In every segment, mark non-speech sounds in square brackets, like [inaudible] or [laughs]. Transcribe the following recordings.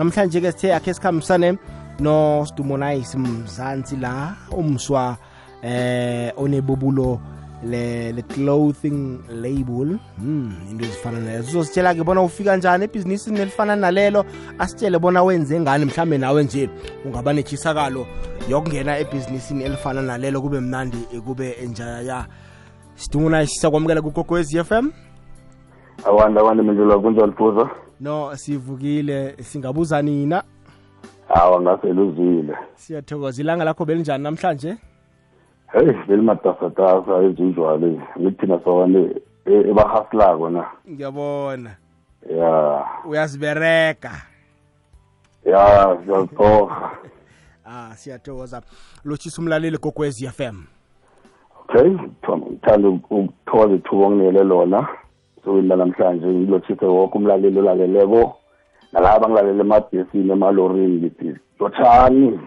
namhlanje-ke sithe akhe sikhambisane nosidumonayisi mzansi la umswa eh onebubulo le le clothing label. Hmm into ezifana nalezo uzositshela ke bona ufika njani ebhizinisini elifana nalelo asitshele bona wenze ngani mhlambe nawe nje ungaba nechisakalo yokungena ebhizinisini elifana nalelo kube mnandi kube enjaya sidunguna sisakwamukela kugogoez f m. Awanda awanda mindlela kunjani phuza? No sivukile singabuza nina. Hawa ngaseluzile siyathokoza ilanga lakho belinjani namhlanje? Heyi belimatasatasa ezinjwale. Ngithina sone ebahasilako na. Ngiyabona. Ya. Uyazibereka. Ya siyazitoha [laughs] ah siyathokoza. Lotshisa umlaleli gogwezi f m. Okay ngithanda ukuthokoza ithuba onginele lona sokwini namhlanje ngilotshise woke umlaleli olaleleko nalaba bangilalela emabhesini emalorini ngithi lotshani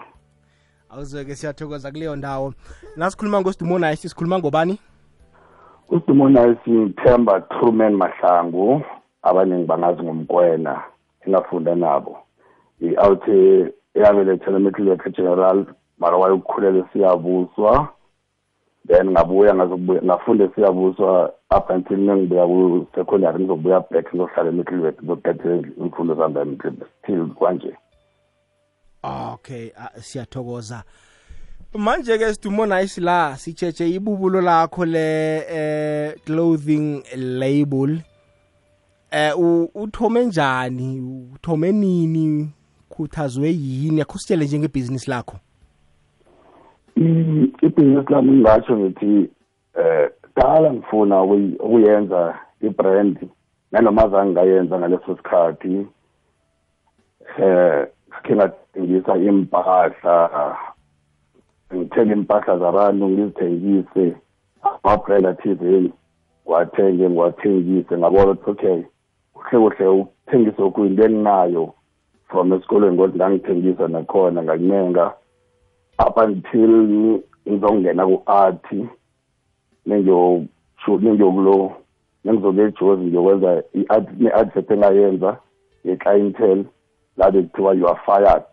awuzeke siyathokoza kuleyo ndawo. Nasikhuluma ngosidumonayisi sikhuluma ngobani? Usidumonayisi themba truman mahlangu abaningi bangazi ngomkwena engafunda nabo. I-out eyabelethela emetleleke general mara wayokukhulela siyabuswa then ngabuya ngafunde siyabuswa up until nengibuya ku-secondary ngizobuya back ngizohlala emetleleke ngizoqethela imfundo zami emetleleke still kwanje. Okay siyathokoza. Manje ke sidumo nice la sitshetshe ibubulo lakho le eh clothing label. Eh uthome njani? Uthome nini? Khuthazwe yini? Akho sitshele njengebhizinisi lakho ibhizinisi lami ngingatsho ngithi eh dala ngifuna ukuyenza ibrand nanoma zange ngayenza ngaleso sikhathi eh ngakhe ngathengisa impahla ngithenge impahla zabantu ngizithengise ama-brand athizeni ngiwathenge ngiwathengise ngabona ukuthi okay kuhle kuhle ukuthengisa okuyinto enginayo from esikolweni ngokuthi ngangithengisa nakhona ngakunenga up until ngizongena ku-art nengiyokulo nengizokuya ejozi ngiyokwenza ne-advert engayenza ye-clientele la bekuthiwa you are fired.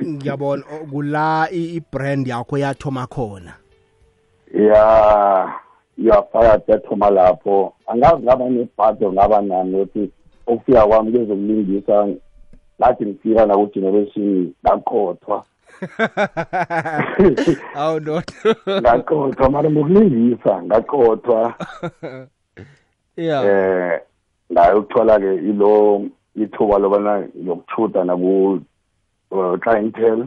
[laughs] Ngiyabona kula i-brand yakho yathoma khona. Ya you are fired yathoma lapho. Angazi ngaba nebhado ngaba nani ukuthi ukufika kwami kwezokulingisa ngathi ngifika naku-generation ngaqothwa [laughs] awu no ngaqothwa mara ngokulingisa ngaqothwa [laughs] yeah eh ngayokuthola-ke ilo ithuba lobana ngiyokuchuda naku clientele.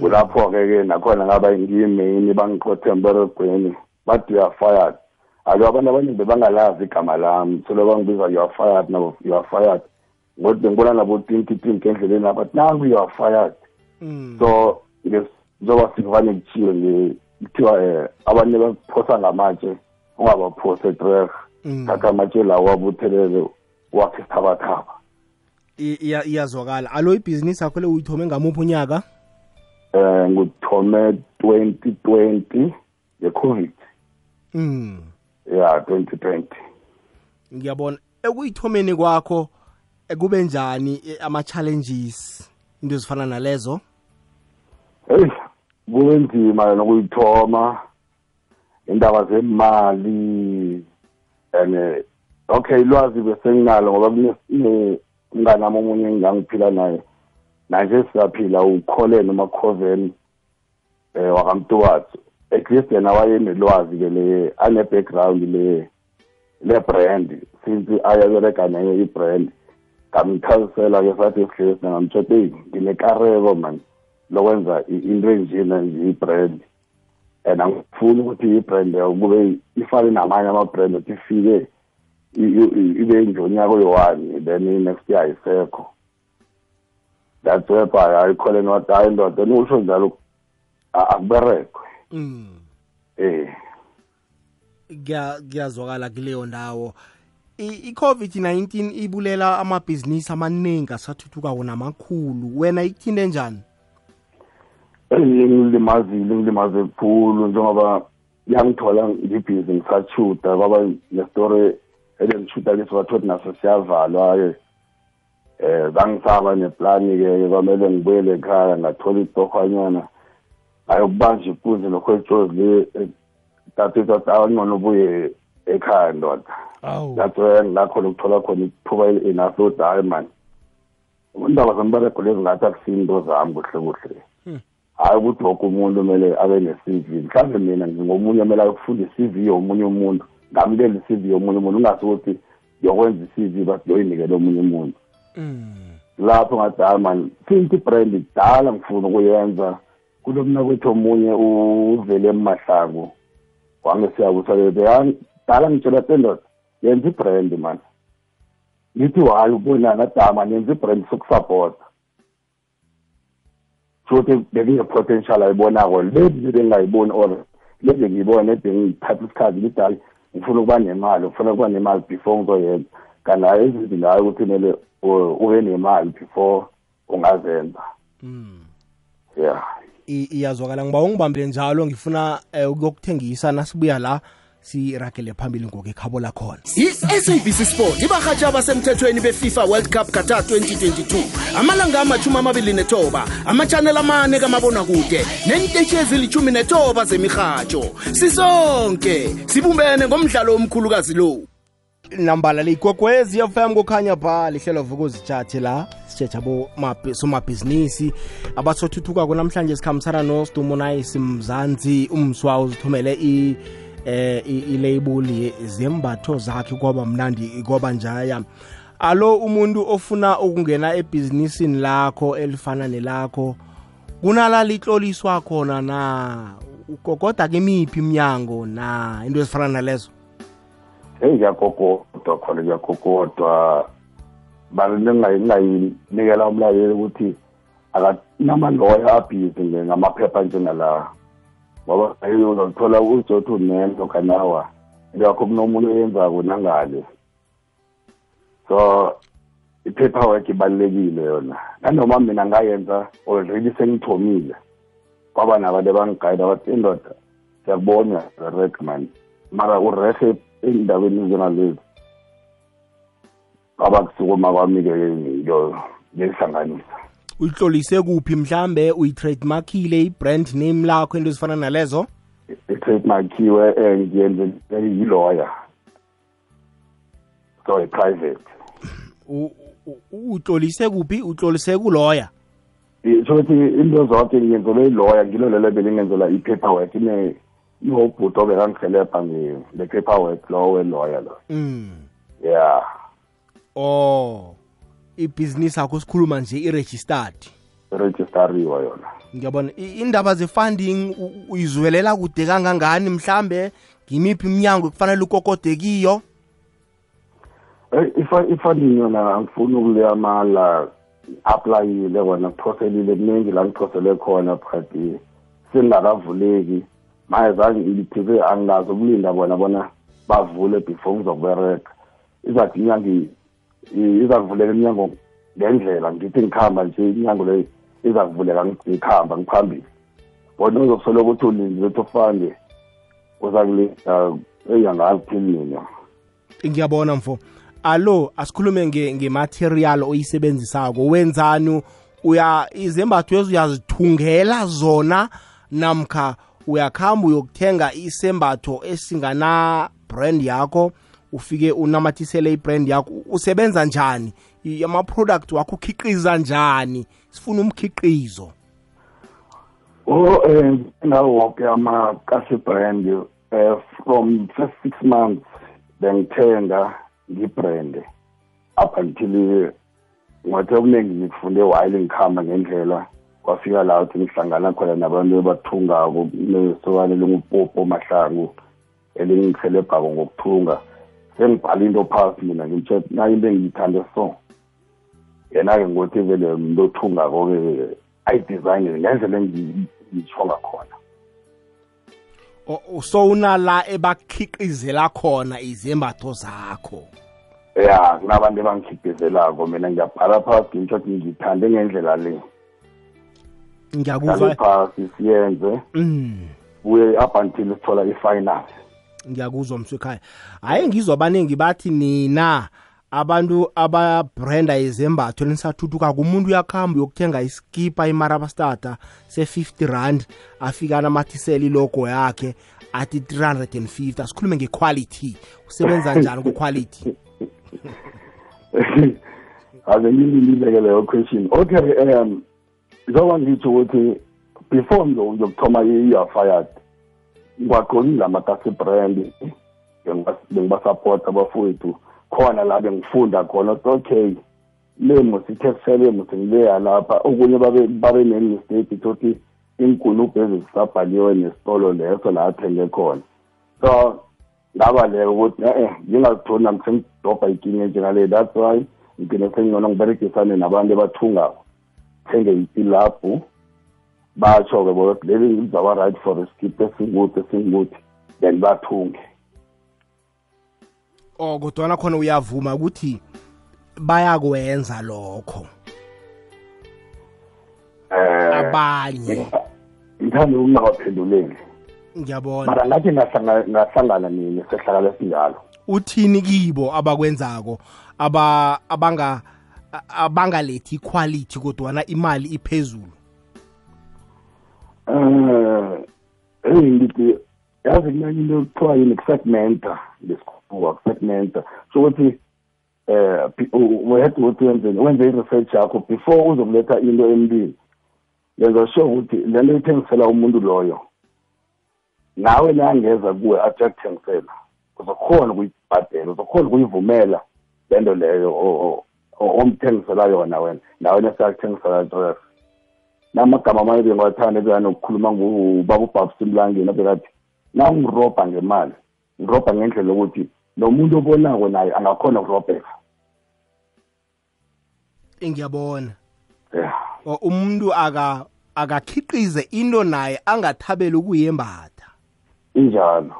Kulapho-ke ke nakhona ngaba ngiyimain bangiqothe emberegweni bathi you are fired alo abantu abaningi bebangalazi igama lami so loba ngibiza you are fired nabo you are fired. Ngokuthi bengibona nabo tinti tinti endleleni apha nangu you are fired so njengoba sikuvane kuthiwe kuthiwa um abanye baphosa ngamatshe ungabaphose etreh thatha amatshe lawo wabuthelele wakhe sithabathaba iyazwakala. Alo ibhizinisi yakho le uyithome ngamuphi unyaka? Um nguthome twenty twenty ye-covid mm ya twenty twenty. Ngiyabona. Ekuyithomeni kwakho kube njani ama-challenges into ezifana nalezo? Heyi kube nzima nokuyithoma indaba zemali and okay ilwazi besenginalo ngoba umnganami omunye engangiphila naye. Nanje siyaphila ukhole noma coven eh wakamtuwathu at least yena wayenelwazi-ke le ane-background le le-brand since ayabereka nayo i-brand. Ngamchazisela-ke sathi sihlezi ngamtshote nginekareko man lokwenza into enjena nje i-brand. And angifuni ukuthi i-brand kube ifane namanye ama-brand ukuthi ifike ibe njonyaka oyi-one then i-next year ayisekho. That's whereby ayikholeni wathi hayi ndoda nikusho njalo akuberekwe. Mm. Eh. Kuyazwakala kuleyo ndawo. I-covid-19 ibulela amabhizinisi amaningi asathuthukako namakhulu wena ikuthinte njani? Ngilimazile ngilimaze kukhulu njengoba yangithola ngibhizi ngisashuda kwaba nestori elengishuta leso bathothi naso siyavalwa-ke. Eh zangisaba neplani-ke kwamele ngibuyele ekhaya ngathola itohwanyana ngayokubanja ipunzi lokho le tatisa ngcono ubuye ekhaya ndoda. That's where ngakhona ukuthola khona ithuba enough ukuthi hayi mani indaba zamberego lezi ngathi akusinto zami kuhle kuhle. Hayi ukuthi woke umuntu kumele abe ne-c v. Mhlawumbe mina ngingomunye kumele ayokufunda i-c v yomunye umuntu. Ngamukele i-c v yomunye umuntu ungasi ukuthi yokwenza i-c v bathi yoyinikele omunye umuntu. Lapho ngathi hayi mani sinti brand kudala ngifuna ukuyenza kulo mna kwethu omunye uvele emahlangu wangesiyakusa dala ngitshela sendoda. Yenza ibrand mani ngithi hayi ubonana dama nenza ibrand sokusapota futhi bekune-potential ayibonako lezi bengingayiboni or lezi ngiyibone ede ngithatha isikhathi ngithi hayi ngifuna ukuba nemali ngifuna ukuba nemali before ngizoyenza. Kanti hayi ezinto ngayo ukuthi kumele ube nemali before ungazenza mm. yeah. Iyazwakala. Ngiba ungibambile njalo ngifuna eh, ukuyokuthengisa nasibuya la. Siragele phambili ngokekhabola khona. I-sabc sport ibarhatsha abasemthethweni befifa world cup qatar 2022 amalanga amachumi amabili nethoba amachanel amane kamabonakude nentetshi ezilithumi netoba zemirhatsho sisonke sibumbene ngomdlalo omkhulukazi lo. Nambala leyikwekwezi fm kukhanya pha lihlelo vukuzitshathe la. Sitshetsha somabhizinisi abasothuthukako namhlanje sikhambisana nosidumo nayisi mzansi umswa uzithumele eh ilabel zembatho zakhe kwaba mnandi kwaba njaya. Alo umuntu ofuna ukungena ebhizinisini lakho elifana nelakho kunala litloliswa khona na? Ugogoda kimiphi iminyango na? Into ezifana nalezo. Heyi kuyagogodwa khona kuyagogodwa balingayinikela umlaleli ukuthi akanamaloya abhizi ngamaphepha njengalawa ngoba uzothola ujothi unento kanawa yakho kunomuntu oyenzako nangale. So i-paperwork ibalulekile yona. Nanoma mina ngayenza already sengithomile. Kwaba nabantu abangigayida bathi indoda siyakubona rek man. Mara urehe ey'ndaweni ezinalezi kwaba kusukuma kwami-ke ngiyihlanganisa uyihlolise kuphi mhlambe uyi-trademarkile i-brand name lakho into ezifana nalezo? I-trademarkiwe um ngiyenze yi-lawyer so i-private. Utlolise kuphi? Utlolise kuloya so ukuthi into zonke ngiyenzelwe iloya ngilo lelo belingenzela i-paper work inobhuti obekangihelebha nge-paper work lo weloya lo. Mm. yeah. Oh. Ibhizinisi yakho sikhuluma nje i-registered. Irejistariwa yona. Ngiyabona. Indaba ze-funding uyizwelela kude kangangani? Mhlambe ngimiphi iminyango kufanele ukokode kiyo? Ifunding yona angifuni ukuleyamala aplayile kona kuphoselile. Kuningi la ngiphosele khona but sengingakavuleki. Manje zange ngilithibe anginazo ukulinda bona bona bavule before ngizokubereka izathi inyanga iza iminyango ngendlela. Ngithi ngikhamba nje iminyango leyo iza kuvuleka ngikhamba ngiphambili. Bona uzokusola ukuthi ulinzi lethu ufande uza ngiyabona mfo. Alo asikhulume ngematerial oyisebenzisako. Wenzani? Uya izembatho ezi uyazithungela zona namkha uyakhamba uyokuthenga isembatho esingana brand yakho ufike unamathisele ibrand yakho usebenza njani? Ama-product wakho ukhiqiza njani? Sifuna umkhiqizo. Oh eh nawo wonke amakasi brand eh from first six months bengithenga ngibrand. Up until ngathi okuningi ngikufunde while ngikhamba ngendlela kwafika la ukuthi ngihlangana khona nabantu abathungako nesokane lingupopo mahlangu elingikhelebhako ngokuthunga. Sengibhala into phasi mina ngimtshe nayo into engiyithande so. Yena-ke ngothi vele umuntu othungako-ke ayidesigne ngendlela engiyitsho ngakhona so unala ebakhiqizela khona izembatho zakho? Ya kunabantu ebangikhiqizelako. Mina ngiyabhala phasi ngitsho ukuthi ngithande ngendlela le. Ngiyakuzwa phasi siyenze. Mm. Kuye up until sithola i-final. Ngiyakuzwa mswekhaya hayi ngizwa abaningi bathi nina abantu ababranda izembatho lenisathuthuka kumuntu uyakuhamba uyokuthenga iskipa imarabastata se-50 rand afika anamathisela ilogo yakhe athi 350 asikhulume ngequality. Usebenza njani kuquality? [laughs] Ake ngilileke leyo question. Okay um njengoba ngitsho ukuthi before ngizokuthoma i-fired ngiwagqokile lamatasi brand bengibasupport abafowethu khona la bengifunda khona ukuthi okay le musithe kusele musengileya lapha. Okunye babe babe ne-mistake ukuthi inkulubhu ezisabhaliwe nesitolo leso la athenge khona. So ngaba leyo ukuthi e-e ngingazitholi nami sengidobha ikinye that's why ngigcine sengingcono ngiberegisane nabantu ebathungako. Thenge itilabhu batsho-ke bokuthi leli lizaba right for iskip esinguthi esinguthi then bathunge. Oh kodwana khona uyavuma ukuthi bayakwenza lokho? Eh abanye. ngithanda ukungawaphenduleli ngiyabona. Mara ngathi ngahlanga- ngahlangana nini sehlakala esinjalo. Uthini kibo abakwenzako aba abanga a- abangalethi quality kodwana imali iphezulu? Um eyi ngithi yazi mina into kuthiwa yini kusegmenta ngesikhuwa kusegmenta so ukuthi eh uyede ukuthi wenzeni wenze i-research yakho before uzokuletha into emntwini yenza sure ukuthi le nto ithengisela umuntu loyo nawe nangeza kuwe athi akuthengisela uzokhona ukuyibhadela uzokhona ukuyivumela le nto leyo omthengisela yona wena nawe nesakuthengisela nto namagama amanye bengiwathanda bekanokukhuluma ngubaba ubaba simlangeni abekathi nangirobha ngemali ngirobha ngendlela yokuthi lo muntu obonako naye angakhona ukurobheka. Ngiyabona. Ya. O- umuntu aka akakhiqize into naye angathabeli ukuyembatha. Injalo.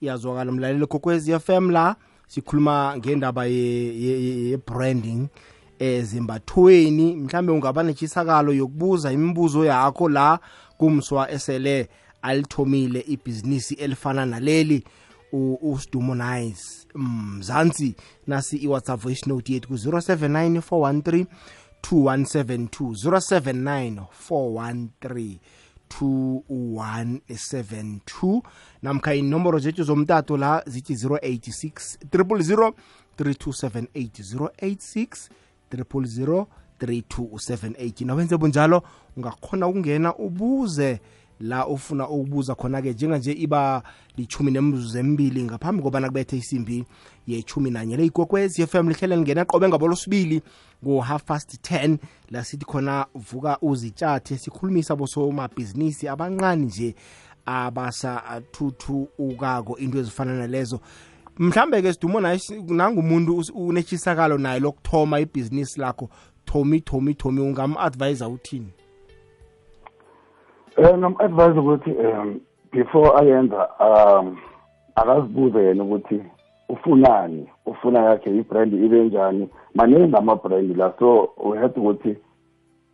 Iyazwakala mlaleli kokwezi FM la sikhuluma ngendaba ye- ye- ye ye branding. Ezimbathweni mhlambe ungaba netshisakalo yokubuza imibuzo yakho la kumswa esele alithomile ibhizinisi elifana naleli u- usidumo nice. Mzansi nasi iwhatsapp voice note yethu ku-079 413 2172 079 2172 namkha inomboro zethu zomtato la zithi 086 000 3278 086 000 3278 nawenze bunjalo ungakhona ukungena ubuze la ufuna ukubuza khona-ke njenganje iba lichumi nemzuzu embili ngaphambi kobana kubethe isimbi yechumi nanye. Le ikwekwezi FM lihlele lingena qobe ngabolosibili ngo-half past 10 la sithi khona vuka uzitshathe sikhulumisa bosomabhizinisi abancane nje abasathuthukako into ezifana nalezo. Mhlambe-ke sidumo naye si- nangumuntu us- unetshisakalo naye lokuthoma ibhizinisi lakho thomi thomi thomi ungam-advisa uthini? Um ngam-advise ukuthi um before ayenza um akazibuze yena ukuthi ufunani ufuna yakhe ibrand ibe njani. Maningi ama-brand la so uhade ukuthi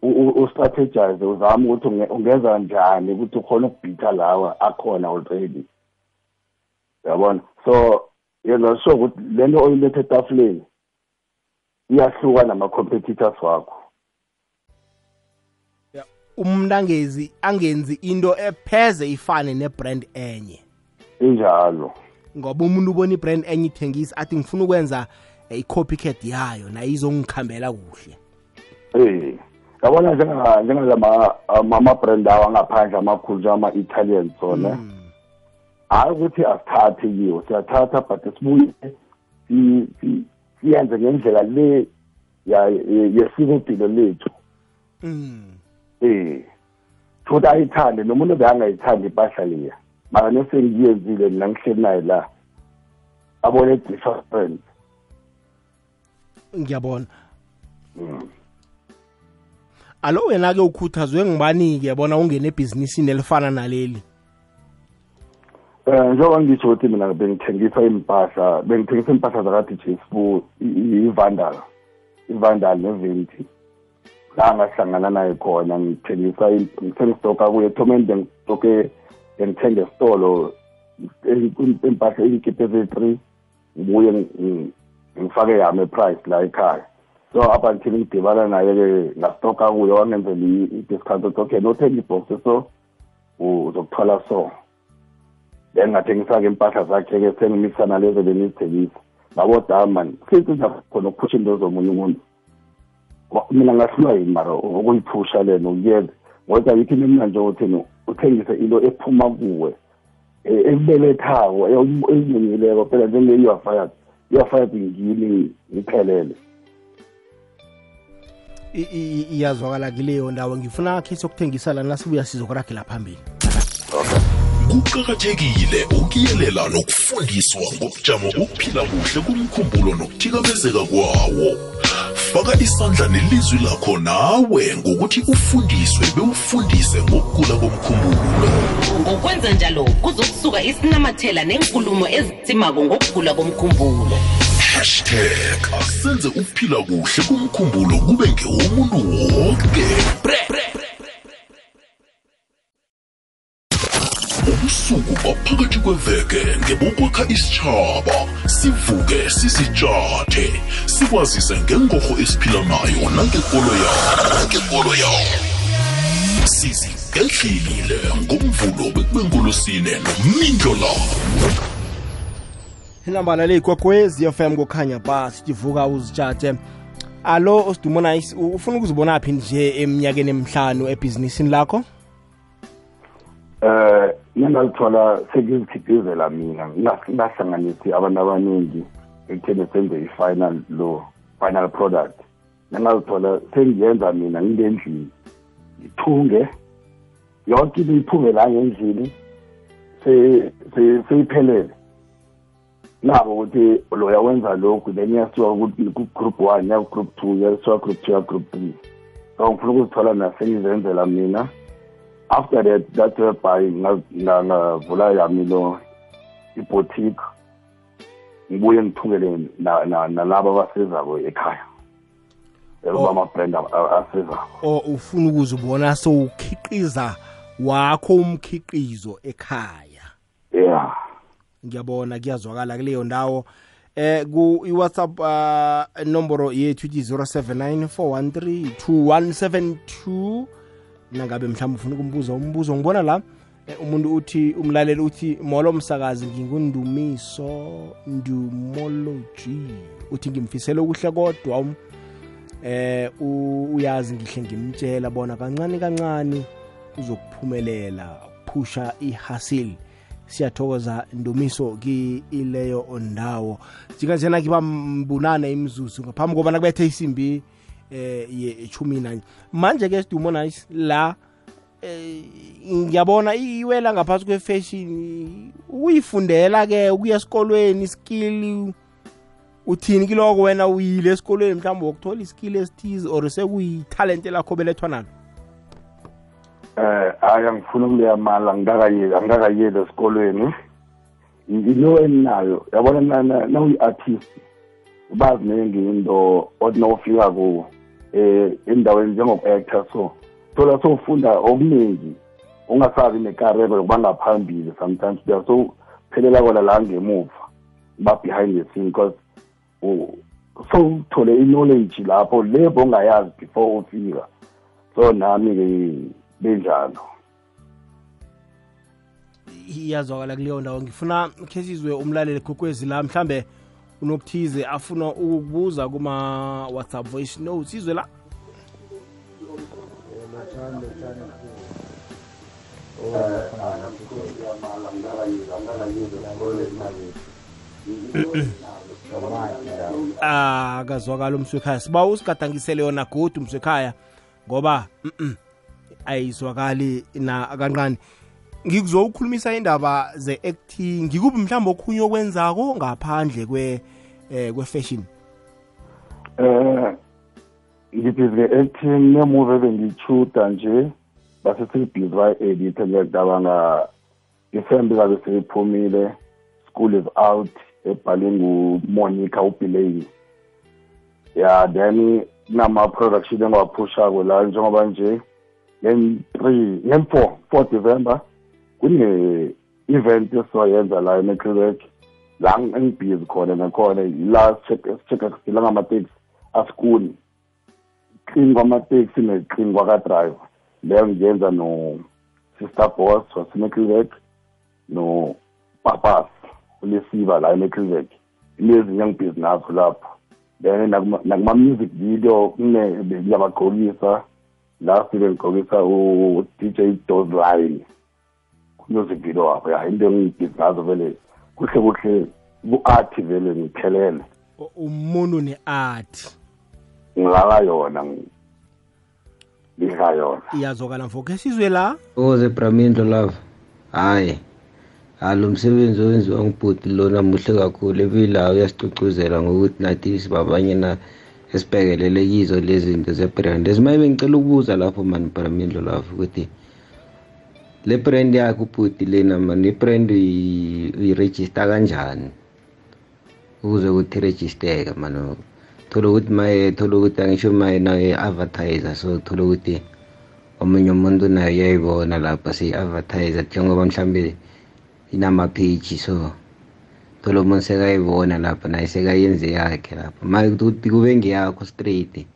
u- u- ustrategize uzame ukuthi unge- ungenza njani ukuthi ukhona ukubhitha lawa akhona already. Yabona so yenza sure ukuthi le nto oyilethe etafuleni iyahluka nama-competitors wakho. Umuntu angezi angenzi into epheze ifane nebrand enye. Injalo. Ngoba umuntu ubona ibrand enye ithengisa athi ngifuna ukwenza eh, i-copycat yayo nayo izongikhambela kuhle. Eh, yabona njenga njengalama ama-brand awo angaphandle amakhulu njengama-italian sona hayi ukuthi asithathe kiwo siyathatha but sibuye si- si- siyenze ngendlela le ya- ye- yesikopilo lethu. Mm. eh futhi ayithande nomuntu obengangayithandi impahla leya mara nesengiyenzile mina ngihleli naye la abone difference ngiyabona. Alo wena-ke ukhuthazwe ngibani-ke bona ungene ebhizinisini elifana naleli? Um njengoba ngisho ukuthi mina bengithengisa impahla bengithengisa impahla zakathi jesbu ivandal ivandal neventi. La ngahlangana naye khona ngithengisa ngisengistoka kuye. Thomeni bengistoke bengithenga esitolo impahla iy'kipa eziyi-three ngibuye ngifake yami price la ekhaya. So up until ngidibana naye-ke ngastoka kuyo wangenzela i-discount othi okay nothenga ibhox so uzokuthwala so. Then ngathengisake impahla zakhe-ke sengimikisana lezo benizithengisa ngabo man sithi khona ukuphusha into zomunye umuntu. Mina ngahlulwa yini mara ukuyiphusha lena ukuyeza? Ngoba yikho into emnanje ukuthi uthengise into ephuma kuwe e, ekubelethako ezinyemileko phela njenge-you are fired you are fired ngini ngiphelele? Iyazwakala kileyo ndawo ngifuna khe sokuthengisa lana sibuya sizokuragela phambili. Kuqakathekile ukuyelela nokufundiswa ngobujamo bokuphila kuhle kumkhumbulo nokuthikamezeka kwawo. Faka isandla nelizwi lakho nawe ngokuthi ufundiswe bewufundise ngokugula komkhumbulo. Ngokwenza njalo kuzokusuka isinamathela nenkulumo ezitsimako ngokugula komkhumbulo. Hashtag asenze ukuphila kuhle kumkhumbulo kube ngewomuntu wonke ubusuku baphakathi kweveke ngebokwakha isitshaba sivuke sisitshathe sikwazise ngengorho esiphila nayo nangekolo yawo nangekolo yawo sizigedlile ngomvulo bekube ngolosine nomindlo lawo inambala le ikwekwezi fm kukhanya ba sijivuka uzitshathe alo usidumona ufuna ukuzibona phi nje eminyakeni emihlanu ebhizinisini lakho? Eh ngingalithola sekuzikhiqizela mina. Ngingahlanganisi abantu abaningi ekutheni senze i-final lo final product. Ngingazithola sengiyenza mina ngingendlini ngithunge yonke into iphume la ngendlini seyiphelele. Nabo ukuthi loya wenza lokhu then iyasuka ku-group one ya group two yasuka group two ya group three. So ngifuna ukuzithola nasengizenzela mina. After that that whereby ngavula yami lo iboutique ngibuye ngithungele nalabo abasezako ekhaya. Bama-brand asezako. O ufuna ukuzibona sowukhiqiza wakho umkhiqizo ekhaya. Yeah. Ngiyabona kuyazwakala kuleyo ndawo. Eh ku iWhatsApp uh, nomboro yethu ithi 079 413 2172 nangabe mhlawumbe ufuna ukumbuza umbuzo ngibona la eh, umuntu uthi umlaleli uthi molo msakazi ngingundumiso ndumology. Uthi ngimfisele ukuhle kodwa um, eh uyazi ngihle ngimtshela bona kancane kancane uzokuphumelela phusha ihustle. Siyathokoza ndumiso kileyo ndawo. Njenganjena kiba mbunane imzuzu ngaphambi kobana kubethe isimbi. Eh yechumi nanye. Manje ke sidumo nice la eh ngiyabona iwela ngaphansi kwefashion uyifundela ke ukuya esikolweni skill uthini kiloko wena uyile esikolweni mhlawumbe wokuthola iskill esithize or sekuyitalente lakho belethwa nalo? Eh hayi angifuna ukuleya mali angikakayeli angikakayeli esikolweni. Into eninayo yabona nawuyi-artist bazi nengi into othi nawufika kuwo. Eh endaweni njengoku-actor so thola sowufunda okuningi ungasabi nekareko yokuba ngaphambili sometimes uya sowuphelela kona la ngemuva ba behind the scene because sowuthole i-knowledge lapho lebo ongayazi before ufika. So nami-ke benjalo. Iyazwakala kuleyo ndawo. Ngifuna khe sizwe umlaleli khokwezi la mhlambe unokuthize afuna ukukubuza kuma-whatsapp voice note sizwe la. Akazwakala umswekhaya siba usigadangisele yona godu umswekhaya ngoba ayizwakali na kancane ngikuzokhulumisa indaba ze-acting ngikuphi mhlawumbe okhunye okwenzako ngaphandle kwe eh kwe-fashion eh ngithi nge-acting nemuvi ebengiyichuda nje base seyibhizi bayi-editha ngiyacabanga isembe kabe seyiphumile school is out ebhale ngumonica ubhileni ya then kunama-production engiwaphushako la njengoba nje ngen-three ngen-four four december kune event esizoyenza la eMcLeod la engibhizi khona nakhona la check sila ngamateksi asikuni clean kwamateksi ne-clean kwaka-driver leyo ngiyenza no sister boss waseMcLeod no papas ulesiba la eMcLeod ilezinye engibhizi nazo lapho. Then nakuma-music video kune ngiyabagqokisa la sibe ngigqokisa u-dj dozline ku-music video wabo. Ya into engibhizi ngazo vele kuhle kuhle ku-art vele ngiphelele. Umuntu ne-art. Ngilala yona ngidla yona. Iyazokala mfoko esizwe la? Oze bramindlo lava hayi alo msebenzi owenziwa ngubhuti lona muhle kakhulu. Ebila uyasicocuzela ngokuthi nathi sibabanye na esibhekelele kizo lezi zinto ze-brand. Ezimaye bengicela ukubuza lapho mani bramindlo lava ukuthi le brand yakhe ubhuti lena mani i-brand uyirejista kanjani? Ukuze ukuthi irejisteke mani thola ukuthi maye thola ukuthi angisho maye nayo i-advertiser so thola ukuthi omunye umuntu nayo uyayibona lapha siyi-advertiser njengoba mhlambe inama-page so thola umuntu sekayibona lapha naye sekayenze yakhe lapha. Maye ukuthi kube ngeyakho straight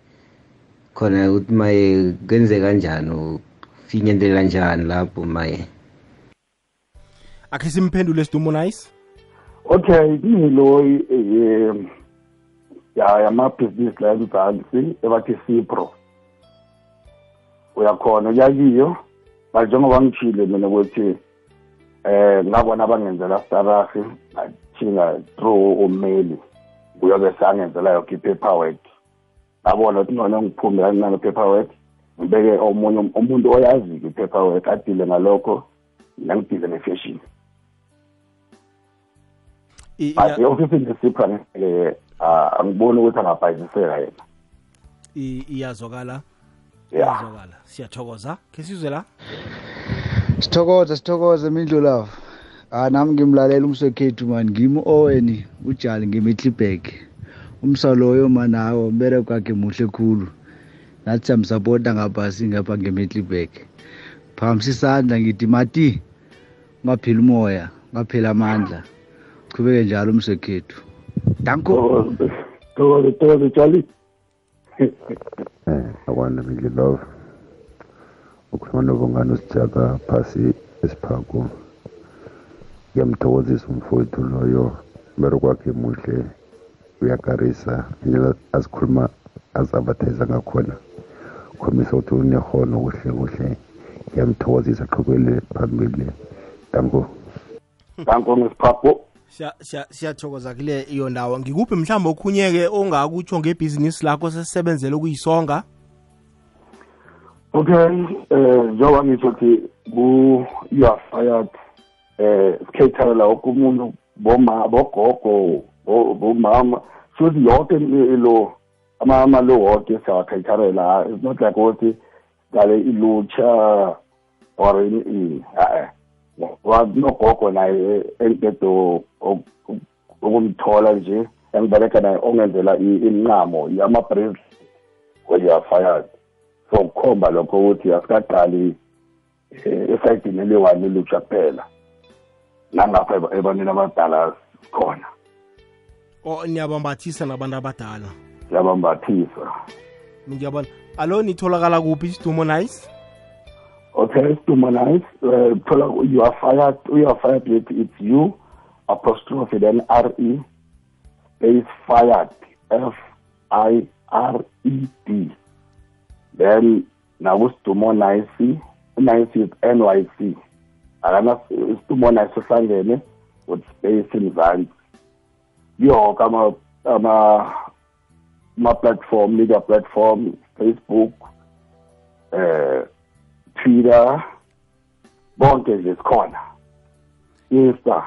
khona ukuthi maye kwenze kanjani ufinyelela njani lapho maye? Akhe simphendule sidumo nice? Okay kuyilo um ya yamabhizinisi la emzansi ebathi sipro uyakhona uyakiyo but njengoba ngishile mina ukuthi eh ngabona abangenzela starafi ngathinga through umail kuyobe sangenzela yoke i-paperwork. Ngabona ukuthi ngona ngiphume kancane paperwork ngibeke omunye umuntu oyaziyo i-paperwork adile ngalokho nangidile ne-fashion but i-ofisini lesipra ngeke angiboni ukuthi angabhayisiseka yena. Iyazwakala? Ya. Iyazwakala. Siyathokoza. Khe sizwe la? Sithokoza sithokoza mindlu lava ah nami ngimlalela umsekhethu mani ngimi owen ujali ngimitlibek umsa loyo manawo mbere kwakhe muhle khulu. Nathi siyamsapota ngapha ngapha ngemitlibek phamsi isandla ngithi mati ungapheli umoya ungapheli amandla. Qhubeke njalo umsekhethu. Danko. Thokoze thokoze jali [laughs] eh akwana mindlu love. Ukhuluma nobungane usijaka phasi esiphako. Ngiyamthokozisa umfowethu loyo mbero kwakhe muhle. Uyakarisa indlela azikhuluma azabatheza ngakhona. Khomisa ukuthi unehono kuhle kuhle. Ngiyamthokozisa qhubele phambili. Danko. Danko ngesiphapho siyathokoza kule iyo ndawo. Ngikuphi mhlawumbe okhunyeke ongakutsho ngebhizinisi lakho sesisebenzele ukuyisonga? Okay eh njengoba ngisho ukuthi ku-you are fired eh sikhethalela woke umuntu boma bogogo bomama futhi yonke lo amalo oke siyawakhetharela it's not like ukuthi dale ilutsha or ini nogogo naye enkedo ukumthola nje engibereka naye ongenzela inqamo yama-bracelet when you are fired so kukhomba lokho ukuthi asikaqali esayidini eliyi-one ilutsha kuphela nangapha ebantwini abadala khona. O niyabambathisa nabantu abadala siyabambathisa ngiyabona. Alo nitholakala kuphi isidumo nice? Okay sidumo nice. Uh, thola you are fired you are fired with it's you apostrophe then r e space fired f i r e d. Then nakusidumo nice nice is n y c. Akana isidumo nice uhlangene with space mzansi yonke ama ama ama-platform media platform facebook eh twitter bonke nje sikhona. Insta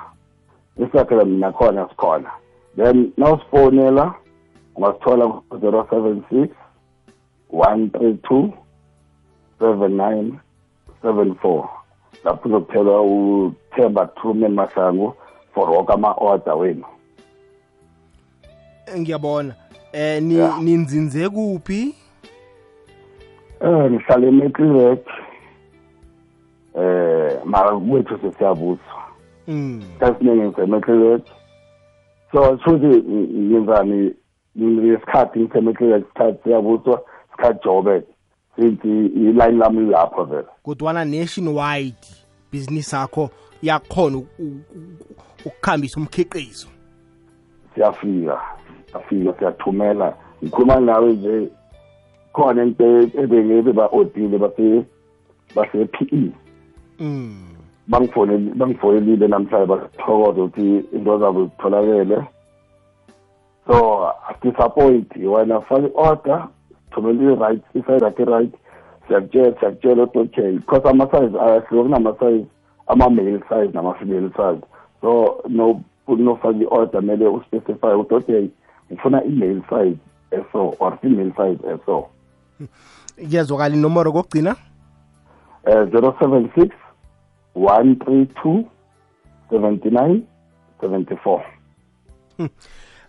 instagram nakhona sikhona. Then nawusifonela ungasithola ku-zero seven six one three two seven nine seven four. Lapho uzokuthelwa uthemba truman mahlangu for woke ama-order wenu. Ngiyabona. Eh ni Yeah. ninzinze kuphi? Eh ngihlala eMcleveland eh mara kwethu sesiyabuzwa mm esiningi ngisemeclearwax so shuthi ngenzani ngesikhathi ngisemeclearwax isikhathi siyabuswa isikhathi jobe sithi iline lami lapho vele. Kodwana nationwide business yakho yakhona u- u- u- ukukhambisa umkhiqizo. Siyafika. Siyafika siyathumela. Ngikhuluma nawe nje khona into ebengebe ba-odile base base-pe mm. Bangifoneli bangifonelile namhlanje basithokoza ukuthi into zabo zitholakele. So disappoint wena fake i-order sithumele i-right isayirathi i-right. Siyakutshela siyakutshela ukuthi okay because ama-size ayahluka kunama-size ama-male size nama-female size. So no nofaka i-order kumele uspecify ukuthi okay ngifuna i-male size eso or female size eso. Kuyezwakala inomoro kokugcina? Uh, 076 132 79 74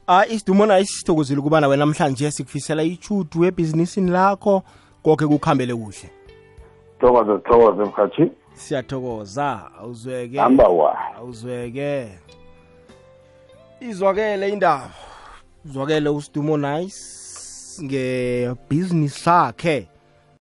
ah isidumona isithokozile ukubana wena namhlanje sikufisela ichudu ebhizinisini lakho konke kukhambele kuhle. Thokoze thokoze mhathi. Siyathokoza awuzweke. Number one. Awuzweke. Izwakele indaba. Izwakele usidumo nice ngebhizinisi sakhe.